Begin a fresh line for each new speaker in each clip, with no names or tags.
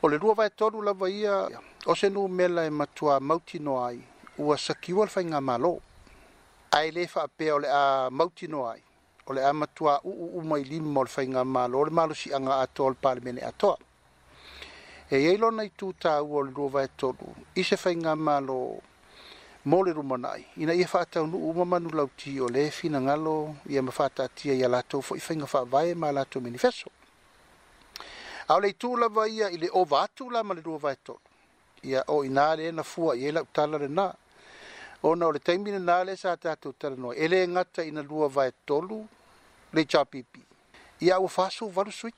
O le rua vai tolu la vaia, o se nu mela e matua mauti no ai, ua sakiwa lfa inga malo. Ai le fa apea o le a mauti no ai, o le a matua u u u mai lima o lfa inga malo, o le malo si anga ato o pale mene atoa. E ei lona i tūtā ua o le rua vai tolu, i se fa inga malo, mole ru manai ina ia fata nu uma manu lauti o le fina ngalo ia mafata tia ia lato fo ifa nga fa vai ma lato manifesto au le itu lava ia i le ova atu la ma le rua vae tolu ia o inā le na fua i ela utala lenā ona o le taimi lenā le sa tatou tala noa e lē gata ina rua vae tolu le itapipi ia ua fasu valu suit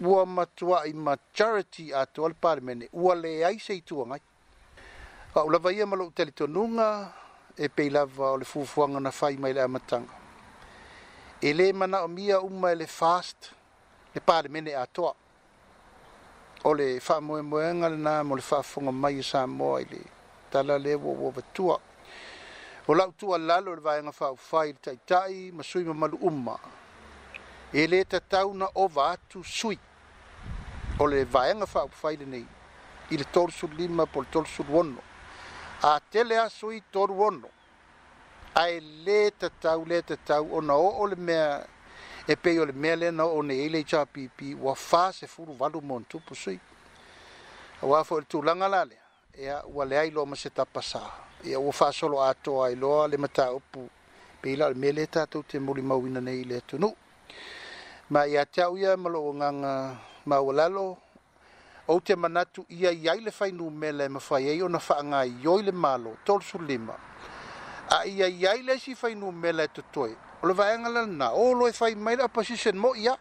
ua matuaʻi ma charity atoa le palemene ua leai se ituagai au lava ia ma loʻu talitonuga e pei lava o le fuafuaga na fai mai le amataga e lē manaʻomia uma e le fast e pāle mene a toa. O le wha moe moe nga le nā mo le wha whunga mai sa moa i le tala le wo wo vatua. O lau tua lalo le vai nga wha uwhai le tai tai ma sui ma malu umma. E le ta tau na o vātu sui. O le vai nga wha uwhai le nei i le tol su lima po le tol su wono. A tele a sui tol wono. Ai le ta tau le ta tau o na o le mea e pei o le mea lena o nei le cha pp wa fa se furu valu mon tu pu sui wa fo tu langa la le e wa le ai lo ma se ta pasa e wa fa solo ato ai lo le mata opu pei la le mea le ta tu te muli mau ina nei le tu nu ma ia cha uia ma lo nganga ma wa lalo o te manatu ia ia fai no mele ma fai e ona fa nga i oile malo tol sulima lima a ia ia i le si fai nu mele tu toi. O le vaenga le na, o lo e fai mai la position mo ia.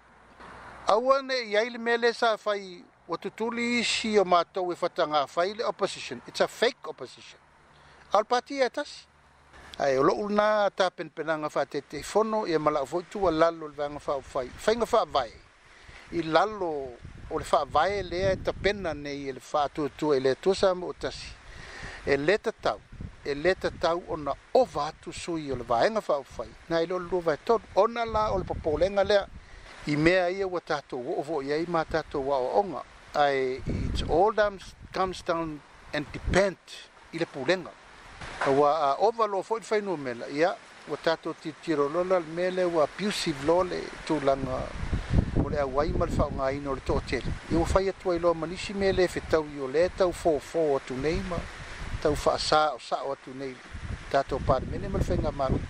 A wane ia i le mele sa fai watutuli si o mātou e fatanga fai le opposition. It's a fake opposition. Al pati e tas. Ai, o lo ulna ta pen penanga fa te te fono e mala o fotu a lalo le vaenga fa o fai. Fai nga fa vai. I lalo o le fa vai e lea e ta pena nei e le fa tu tu e le tu sa mo tasi. E le tatau e tau tatau ona ova atu sui o le vaega faaofai na i lolo lua vaetolu ona la o le popolega lea i mea ia ua tatou oo foʻi ai ma tatou onga. ae its all dams comes down and depend i le pulega ua a ova lo foʻi le fainua mela ia ua tatou titirolola le mele wa ua abusive loa le tulaga o le auai ma le faaaogāina o le toʻatele ia ua fai atu ai loa manisi mele lē fetau i o lē tau fofō atu nei tau fa sa sa o tu nei tato pa mini mal fenga maru